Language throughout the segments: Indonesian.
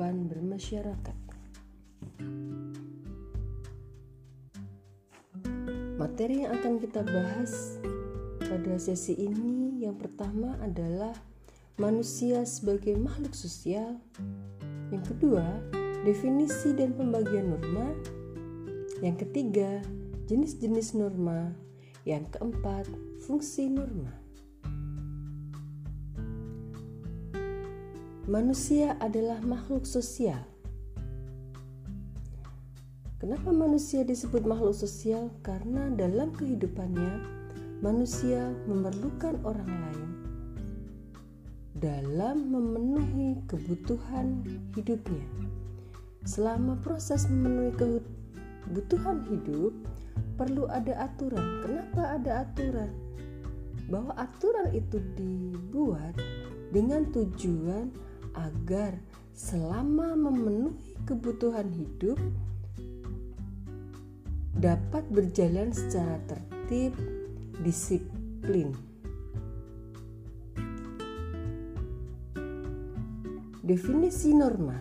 kehidupan bermasyarakat. Materi yang akan kita bahas pada sesi ini yang pertama adalah manusia sebagai makhluk sosial. Yang kedua, definisi dan pembagian norma. Yang ketiga, jenis-jenis norma. Yang keempat, fungsi norma. Manusia adalah makhluk sosial. Kenapa manusia disebut makhluk sosial? Karena dalam kehidupannya, manusia memerlukan orang lain dalam memenuhi kebutuhan hidupnya. Selama proses memenuhi kebutuhan hidup, perlu ada aturan. Kenapa ada aturan? Bahwa aturan itu dibuat dengan tujuan agar selama memenuhi kebutuhan hidup dapat berjalan secara tertib, disiplin. Definisi norma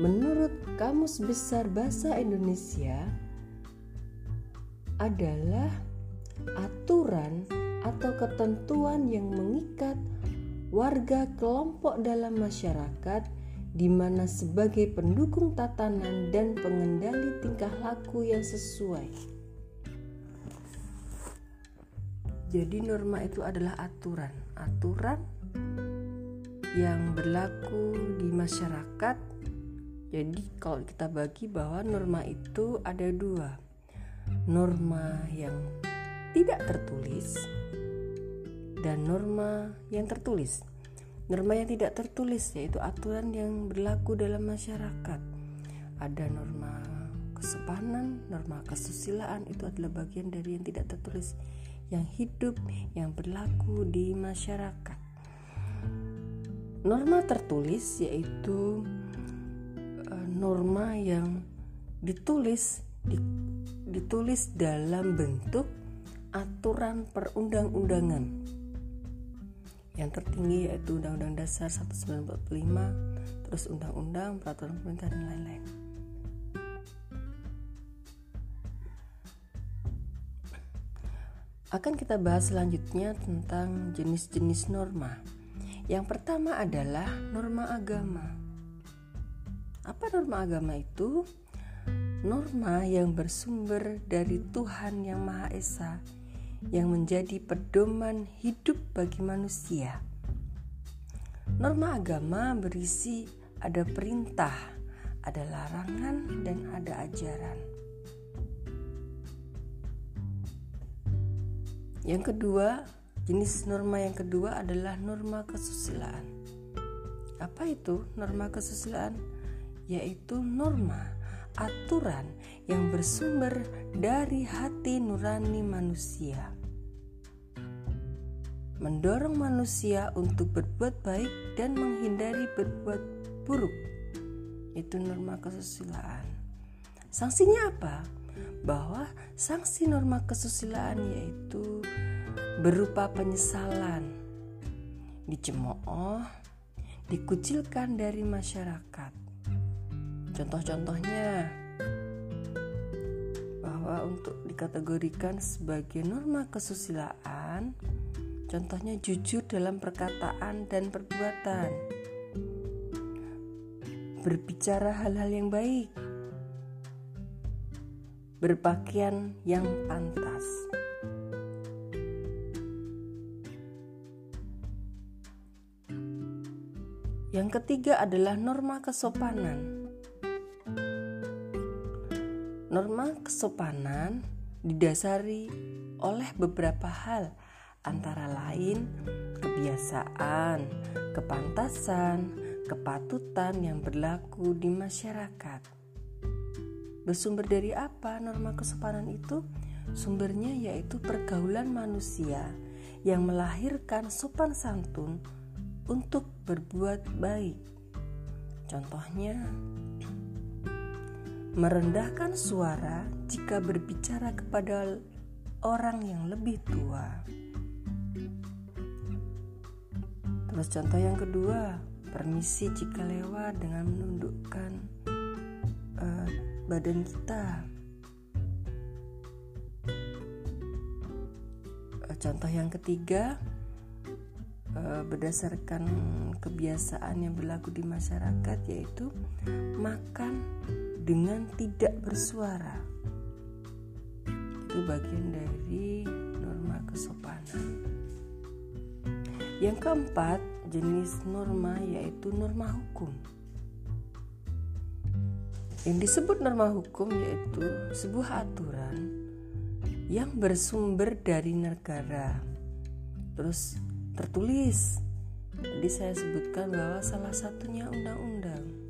menurut Kamus Besar Bahasa Indonesia adalah aturan atau ketentuan yang mengikat warga kelompok dalam masyarakat di mana sebagai pendukung tatanan dan pengendali tingkah laku yang sesuai. Jadi norma itu adalah aturan, aturan yang berlaku di masyarakat. Jadi kalau kita bagi bahwa norma itu ada dua, norma yang tidak tertulis dan norma yang tertulis. Norma yang tidak tertulis yaitu aturan yang berlaku dalam masyarakat. Ada norma kesopanan, norma kesusilaan itu adalah bagian dari yang tidak tertulis yang hidup yang berlaku di masyarakat. Norma tertulis yaitu eh, norma yang ditulis ditulis dalam bentuk aturan perundang-undangan yang tertinggi yaitu Undang-Undang Dasar 1945 terus Undang-Undang Peraturan Pemerintah dan lain-lain. Akan kita bahas selanjutnya tentang jenis-jenis norma. Yang pertama adalah norma agama. Apa norma agama itu? norma yang bersumber dari Tuhan Yang Maha Esa yang menjadi pedoman hidup bagi manusia. Norma agama berisi ada perintah, ada larangan, dan ada ajaran. Yang kedua, jenis norma yang kedua adalah norma kesusilaan. Apa itu norma kesusilaan? Yaitu norma aturan yang bersumber dari hati nurani manusia. Mendorong manusia untuk berbuat baik dan menghindari berbuat buruk. Itu norma kesusilaan. Sanksinya apa? Bahwa sanksi norma kesusilaan yaitu berupa penyesalan, dicemooh, dikucilkan dari masyarakat Contoh-contohnya bahwa untuk dikategorikan sebagai norma kesusilaan, contohnya jujur dalam perkataan dan perbuatan, berbicara hal-hal yang baik, berpakaian yang pantas. Yang ketiga adalah norma kesopanan. Norma kesopanan didasari oleh beberapa hal, antara lain kebiasaan, kepantasan, kepatutan yang berlaku di masyarakat. Bersumber dari apa norma kesopanan itu? Sumbernya yaitu pergaulan manusia yang melahirkan sopan santun untuk berbuat baik. Contohnya, merendahkan suara jika berbicara kepada orang yang lebih tua. Terus contoh yang kedua, permisi jika lewat dengan menundukkan uh, badan kita. Uh, contoh yang ketiga, uh, berdasarkan kebiasaan yang berlaku di masyarakat, yaitu makan dengan tidak bersuara. Itu bagian dari norma kesopanan. Yang keempat, jenis norma yaitu norma hukum. Yang disebut norma hukum yaitu sebuah aturan yang bersumber dari negara. Terus tertulis. Jadi saya sebutkan bahwa salah satunya undang-undang.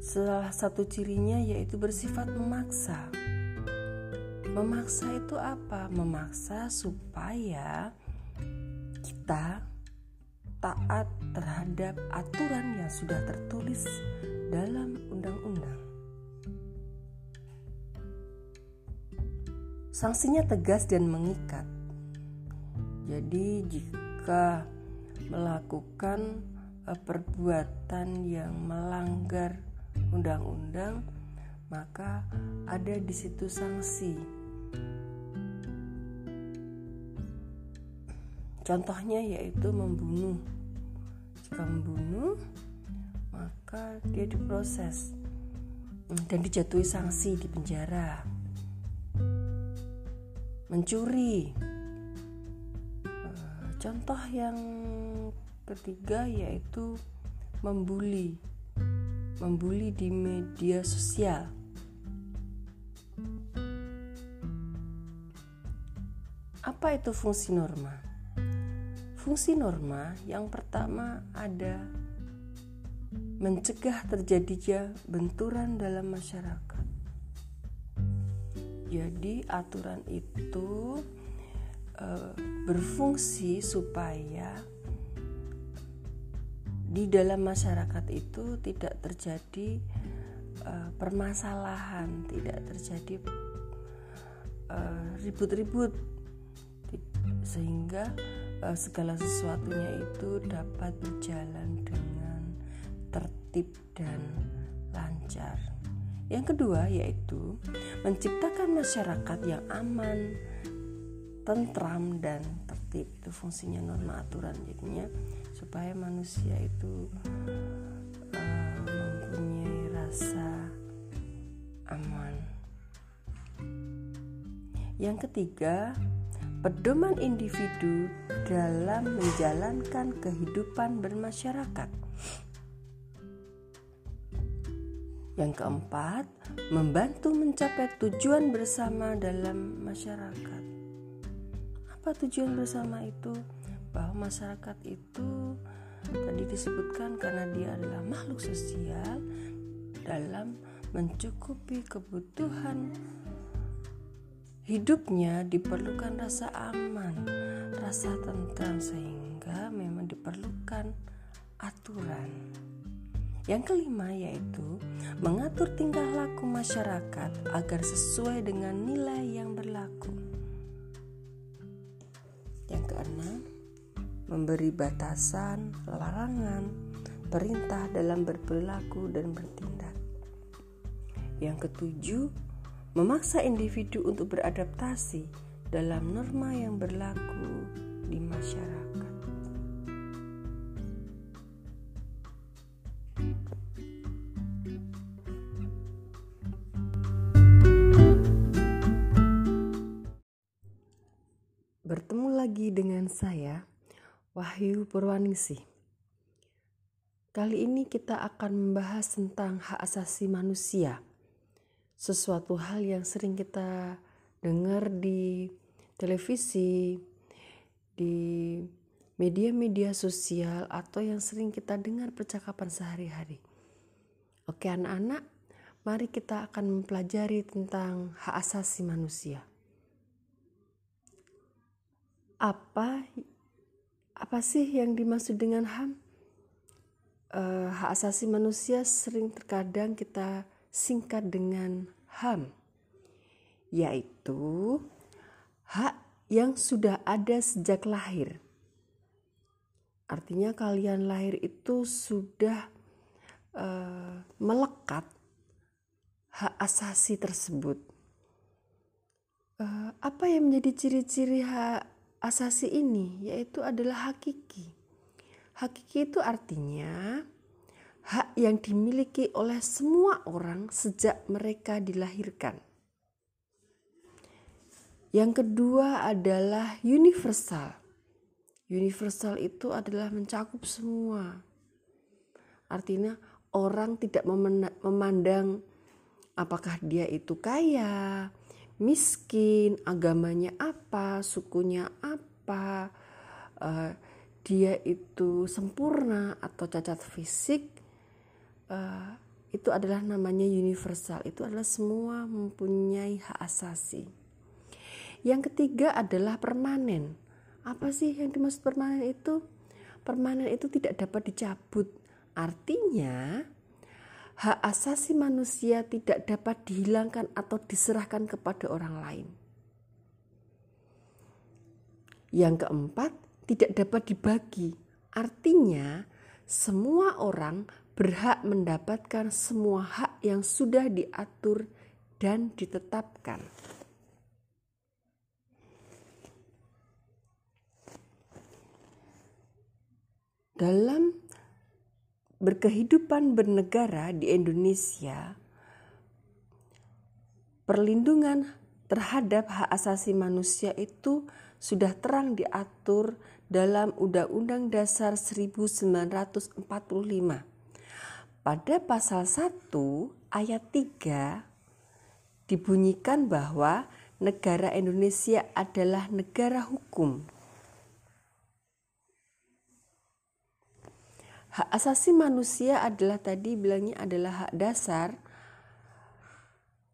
Salah satu cirinya yaitu bersifat memaksa. Memaksa itu apa? Memaksa supaya kita taat terhadap aturan yang sudah tertulis dalam undang-undang. Sanksinya tegas dan mengikat. Jadi jika melakukan eh, perbuatan yang melanggar undang-undang, maka ada di situ sanksi Contohnya yaitu membunuh. Jika membunuh, maka dia diproses dan dijatuhi sanksi di penjara. Mencuri. Contoh yang ketiga yaitu membuli. Membuli di media sosial. Apa itu fungsi norma? Fungsi norma yang pertama ada mencegah terjadinya benturan dalam masyarakat. Jadi aturan itu e, berfungsi supaya di dalam masyarakat itu tidak terjadi e, permasalahan, tidak terjadi eh, ribut-ribut sehingga uh, segala sesuatunya itu dapat berjalan dengan tertib dan lancar. Yang kedua yaitu menciptakan masyarakat yang aman, tentram dan tertib. Itu fungsinya norma aturan jadinya supaya manusia itu uh, mempunyai rasa aman. Yang ketiga, pedoman individu dalam menjalankan kehidupan bermasyarakat. Yang keempat, membantu mencapai tujuan bersama dalam masyarakat. Apa tujuan bersama itu? Bahwa masyarakat itu tadi disebutkan karena dia adalah makhluk sosial dalam mencukupi kebutuhan hidupnya diperlukan rasa aman, rasa tentram sehingga memang diperlukan aturan. Yang kelima yaitu mengatur tingkah laku masyarakat agar sesuai dengan nilai yang berlaku. Yang keenam, memberi batasan, larangan, perintah dalam berperilaku dan bertindak. Yang ketujuh, memaksa individu untuk beradaptasi dalam norma yang berlaku di masyarakat. Bertemu lagi dengan saya, Wahyu Purwaningsih. Kali ini kita akan membahas tentang hak asasi manusia sesuatu hal yang sering kita dengar di televisi, di media-media sosial, atau yang sering kita dengar percakapan sehari-hari. Oke, anak-anak, mari kita akan mempelajari tentang hak asasi manusia. Apa apa sih yang dimaksud dengan HAM? Uh, hak asasi manusia sering terkadang kita singkat dengan HAM, yaitu hak yang sudah ada sejak lahir Artinya kalian lahir itu sudah uh, melekat hak asasi tersebut. Uh, apa yang menjadi ciri-ciri hak asasi ini? Yaitu adalah hakiki. Hakiki itu artinya hak yang dimiliki oleh semua orang sejak mereka dilahirkan. Yang kedua adalah universal. Universal itu adalah mencakup semua. Artinya orang tidak memandang apakah dia itu kaya, miskin, agamanya apa, sukunya apa, uh, dia itu sempurna atau cacat fisik, uh, itu adalah namanya universal. Itu adalah semua mempunyai hak asasi. Yang ketiga adalah permanen apa sih yang dimaksud permanen itu? Permanen itu tidak dapat dicabut. Artinya, hak asasi manusia tidak dapat dihilangkan atau diserahkan kepada orang lain. Yang keempat, tidak dapat dibagi. Artinya, semua orang berhak mendapatkan semua hak yang sudah diatur dan ditetapkan. Dalam berkehidupan bernegara di Indonesia, perlindungan terhadap hak asasi manusia itu sudah terang diatur dalam Undang-Undang Dasar 1945. Pada pasal 1 ayat 3 dibunyikan bahwa negara Indonesia adalah negara hukum Hak asasi manusia adalah tadi bilangnya adalah hak dasar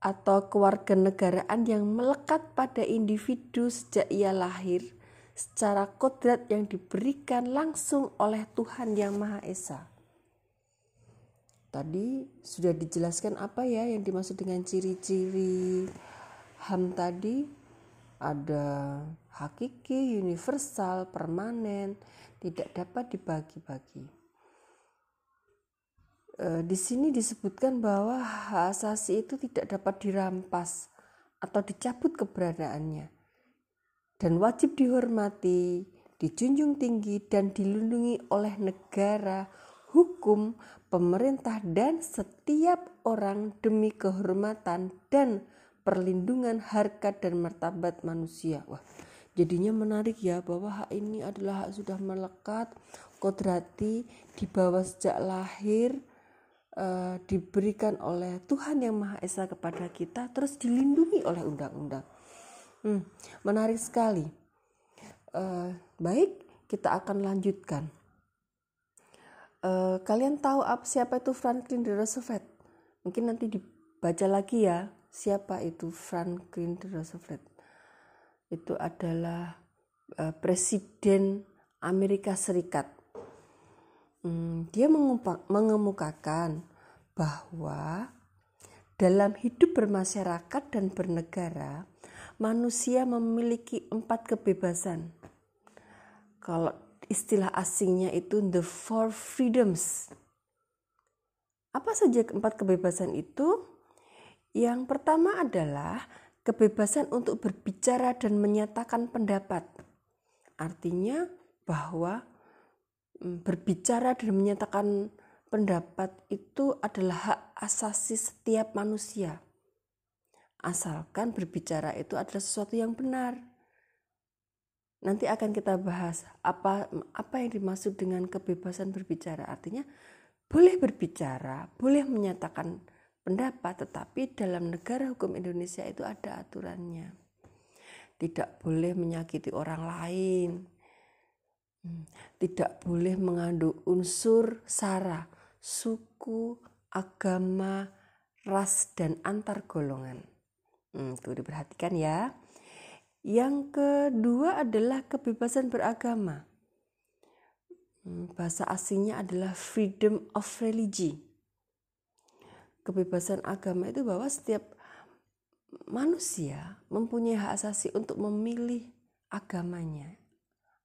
atau kewarganegaraan yang melekat pada individu sejak ia lahir secara kodrat yang diberikan langsung oleh Tuhan Yang Maha Esa. Tadi sudah dijelaskan apa ya yang dimaksud dengan ciri-ciri HAM tadi? Ada hakiki, universal, permanen, tidak dapat dibagi-bagi. E, di sini disebutkan bahwa hak asasi itu tidak dapat dirampas atau dicabut keberadaannya dan wajib dihormati, dijunjung tinggi dan dilindungi oleh negara, hukum, pemerintah dan setiap orang demi kehormatan dan perlindungan harkat dan martabat manusia. Wah, jadinya menarik ya bahwa hak ini adalah hak sudah melekat, kodrati, dibawa sejak lahir, uh, diberikan oleh Tuhan yang Maha Esa kepada kita terus dilindungi oleh undang-undang. Hmm, menarik sekali. Uh, baik, kita akan lanjutkan. Uh, kalian tahu apa siapa itu Franklin D. Roosevelt? Mungkin nanti dibaca lagi ya siapa itu Franklin D. Roosevelt. Itu adalah uh, presiden Amerika Serikat hmm, dia mengemukakan bahwa dalam hidup bermasyarakat dan bernegara, manusia memiliki empat kebebasan. Kalau istilah asingnya itu the four freedoms. Apa saja empat kebebasan itu? Yang pertama adalah kebebasan untuk berbicara dan menyatakan pendapat. Artinya bahwa berbicara dan menyatakan pendapat itu adalah hak asasi setiap manusia. Asalkan berbicara itu adalah sesuatu yang benar. Nanti akan kita bahas apa apa yang dimaksud dengan kebebasan berbicara. Artinya boleh berbicara, boleh menyatakan pendapat, tetapi dalam negara hukum Indonesia itu ada aturannya. Tidak boleh menyakiti orang lain, tidak boleh mengandung unsur sara, suku, agama, ras, dan antar golongan. Hmm, itu diperhatikan ya. Yang kedua adalah kebebasan beragama. Hmm, bahasa asingnya adalah freedom of religion. Kebebasan agama itu bahwa setiap manusia mempunyai hak asasi untuk memilih agamanya.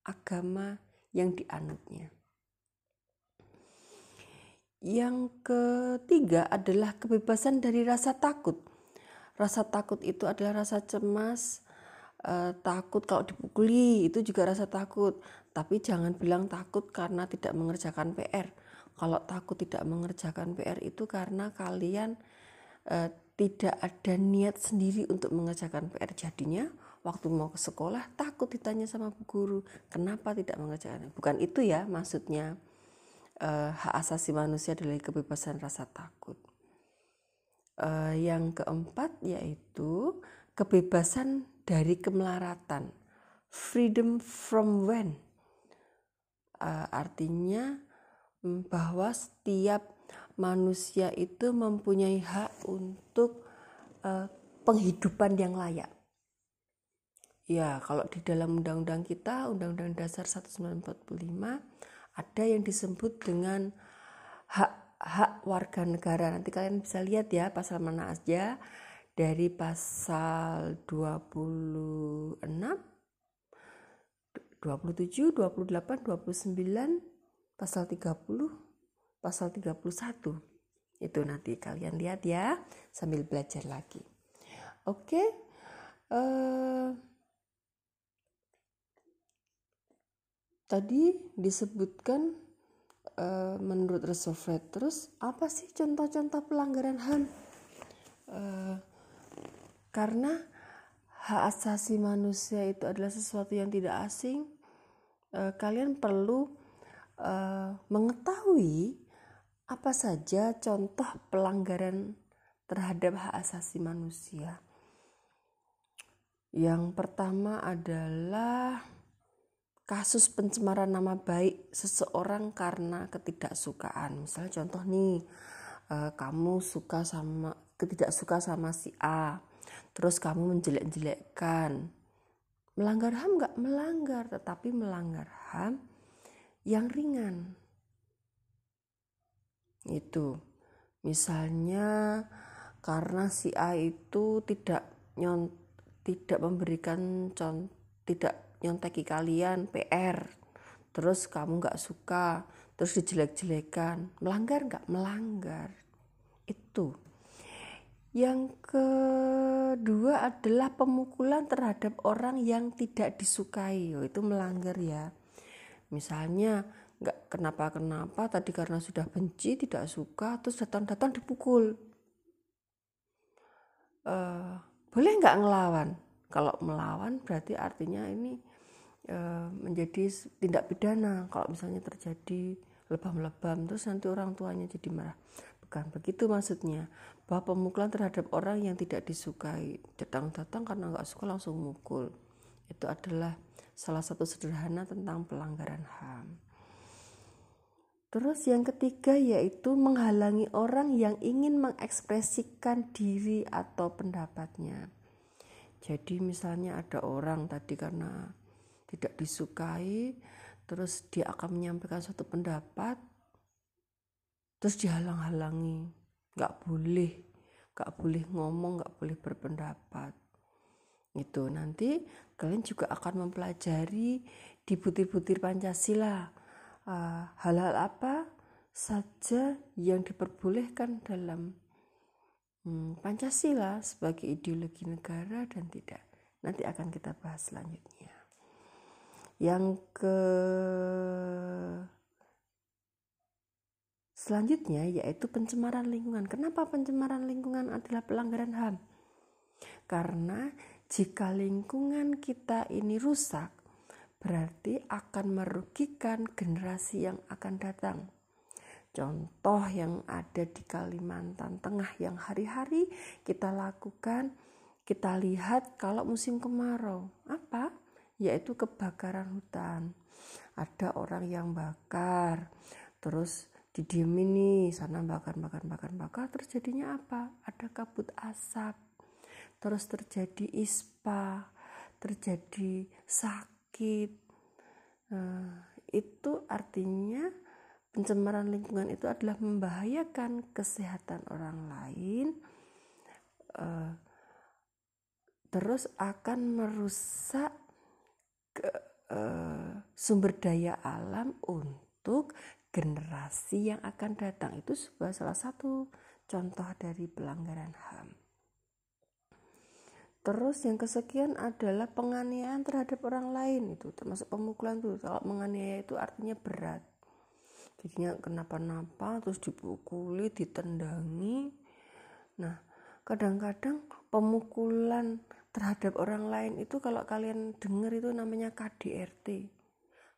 Agama yang dianutnya. yang ketiga adalah kebebasan dari rasa takut. Rasa takut itu adalah rasa cemas, eh, takut kalau dipukuli itu juga rasa takut. Tapi jangan bilang takut karena tidak mengerjakan PR. Kalau takut tidak mengerjakan PR itu karena kalian eh, tidak ada niat sendiri untuk mengerjakan PR. Jadinya waktu mau ke sekolah takut ditanya sama bu guru kenapa tidak mengerjakan. Bukan itu ya maksudnya uh, hak asasi manusia adalah kebebasan rasa takut. Uh, yang keempat yaitu kebebasan dari kemelaratan, freedom from when. Uh, artinya mm, bahwa setiap manusia itu mempunyai hak untuk uh, penghidupan yang layak. Ya, kalau di dalam undang-undang kita, Undang-Undang Dasar 1945 ada yang disebut dengan hak hak warga negara. Nanti kalian bisa lihat ya pasal mana aja dari pasal 26 27, 28, 29, pasal 30, pasal 31. Itu nanti kalian lihat ya sambil belajar lagi. Oke. Uh, tadi disebutkan uh, menurut Resolvet terus apa sih contoh-contoh pelanggaran HAM uh, karena hak asasi manusia itu adalah sesuatu yang tidak asing uh, kalian perlu uh, mengetahui apa saja contoh pelanggaran terhadap hak asasi manusia. Yang pertama adalah kasus pencemaran nama baik seseorang karena ketidaksukaan. Misalnya contoh nih, uh, kamu suka sama ketidak suka sama si A, terus kamu menjelek-jelekkan. Melanggar HAM nggak melanggar, tetapi melanggar HAM yang ringan. Itu. Misalnya karena si A itu tidak nyon tidak memberikan contoh tidak nyontek kalian PR terus kamu nggak suka terus dijelek-jelekan. Melanggar nggak? Melanggar. Itu. Yang kedua adalah pemukulan terhadap orang yang tidak disukai. Itu melanggar ya. Misalnya nggak kenapa-kenapa tadi karena sudah benci tidak suka terus datang-datang dipukul. Uh, boleh nggak ngelawan? Kalau melawan berarti artinya ini menjadi tindak pidana kalau misalnya terjadi lebam-lebam terus nanti orang tuanya jadi marah. Bukan begitu maksudnya. Bahwa pemukulan terhadap orang yang tidak disukai datang-datang karena nggak suka langsung mukul. Itu adalah salah satu sederhana tentang pelanggaran HAM Terus yang ketiga yaitu menghalangi orang yang ingin mengekspresikan diri atau pendapatnya. Jadi misalnya ada orang tadi karena tidak disukai, terus dia akan menyampaikan suatu pendapat, terus dihalang-halangi, nggak boleh, nggak boleh ngomong, nggak boleh berpendapat. Itu nanti kalian juga akan mempelajari di butir-butir Pancasila ah, hal-hal uh, apa saja yang diperbolehkan dalam hmm, Pancasila sebagai ideologi negara dan tidak. Nanti akan kita bahas selanjutnya. Yang ke selanjutnya yaitu pencemaran lingkungan. Kenapa pencemaran lingkungan adalah pelanggaran HAM? Karena jika lingkungan kita ini rusak, berarti akan merugikan generasi yang akan datang. Contoh yang ada di Kalimantan Tengah yang hari-hari kita lakukan, kita lihat kalau musim kemarau, apa? Yaitu kebakaran hutan. Ada orang yang bakar, terus didiemin nih, sana bakar, bakar, bakar, bakar, terus jadinya apa? Ada kabut asap, terus terjadi ispa, terjadi sakit. Nah, itu artinya pencemaran lingkungan itu adalah membahayakan kesehatan orang lain uh, terus akan merusak ke, uh, sumber daya alam untuk generasi yang akan datang itu sebuah salah satu contoh dari pelanggaran HAM. Terus yang kesekian adalah penganiayaan terhadap orang lain itu termasuk pemukulan tuh. Kalau menganiaya itu artinya berat. Jadinya kenapa-napa terus dipukuli, ditendangi. Nah, kadang-kadang pemukulan terhadap orang lain itu kalau kalian dengar itu namanya KDRT.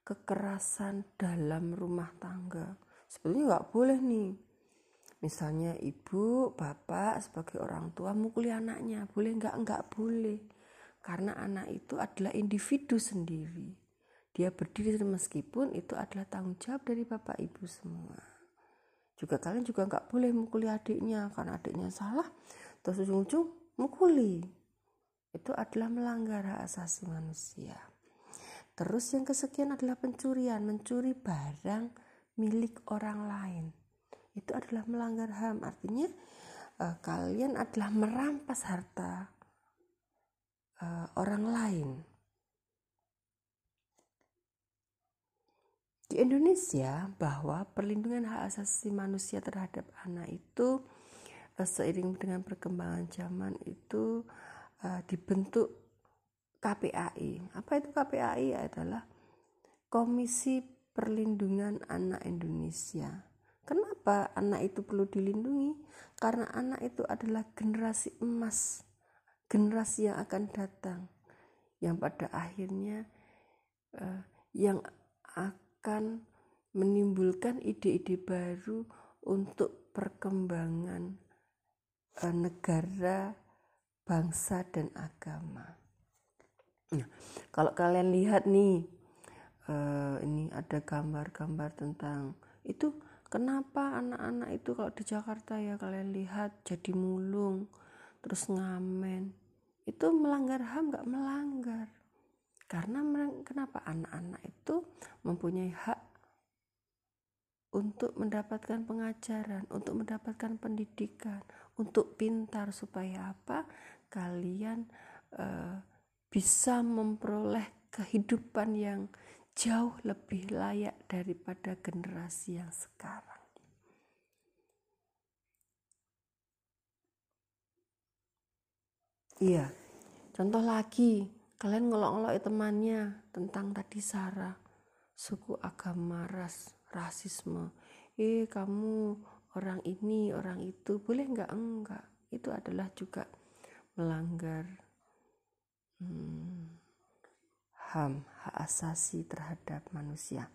Kekerasan dalam rumah tangga. Sebetulnya nggak boleh nih. Misalnya ibu bapak sebagai orang tua mukuli anaknya. Boleh nggak? Nggak boleh. Karena anak itu adalah individu sendiri. Dia berdiri meskipun itu adalah tanggung jawab dari bapak ibu semua. Juga kalian juga nggak boleh mukuli adiknya. Karena adiknya salah terus ujung-ujung mukuli itu adalah melanggar hak asasi manusia. Terus yang kesekian adalah pencurian mencuri barang milik orang lain. Itu adalah melanggar HAM. Artinya uh, kalian adalah merampas harta uh, orang lain. Di Indonesia bahwa perlindungan hak asasi manusia terhadap anak itu uh, seiring dengan perkembangan zaman itu uh, dibentuk KPAI. Apa itu KPAI adalah Komisi Perlindungan Anak Indonesia. Kenapa anak itu perlu dilindungi? Karena anak itu adalah generasi emas, generasi yang akan datang, yang pada akhirnya uh, yang akan menimbulkan ide-ide baru untuk perkembangan uh, negara, bangsa dan agama. Nah, kalau kalian lihat nih, uh, ini ada gambar-gambar tentang itu Kenapa anak-anak itu kalau di Jakarta ya kalian lihat jadi mulung, terus ngamen, itu melanggar HAM nggak melanggar. Karena kenapa anak-anak itu mempunyai hak untuk mendapatkan pengajaran, untuk mendapatkan pendidikan, untuk pintar supaya apa? Kalian uh, bisa memperoleh kehidupan yang jauh lebih layak daripada generasi yang sekarang. Iya, contoh lagi, kalian ngelok-ngelok temannya tentang tadi Sarah, suku agama, ras, rasisme. Eh, kamu orang ini, orang itu, boleh nggak? Enggak. Itu adalah juga melanggar hmm, HAM, hak asasi terhadap manusia.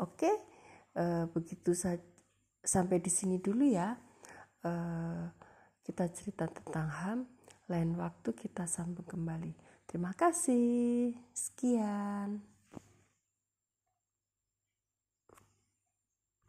Oke, uh, begitu saja sampai di sini dulu ya. Uh, kita cerita tentang HAM, lain waktu kita sambung kembali. Terima kasih. Sekian.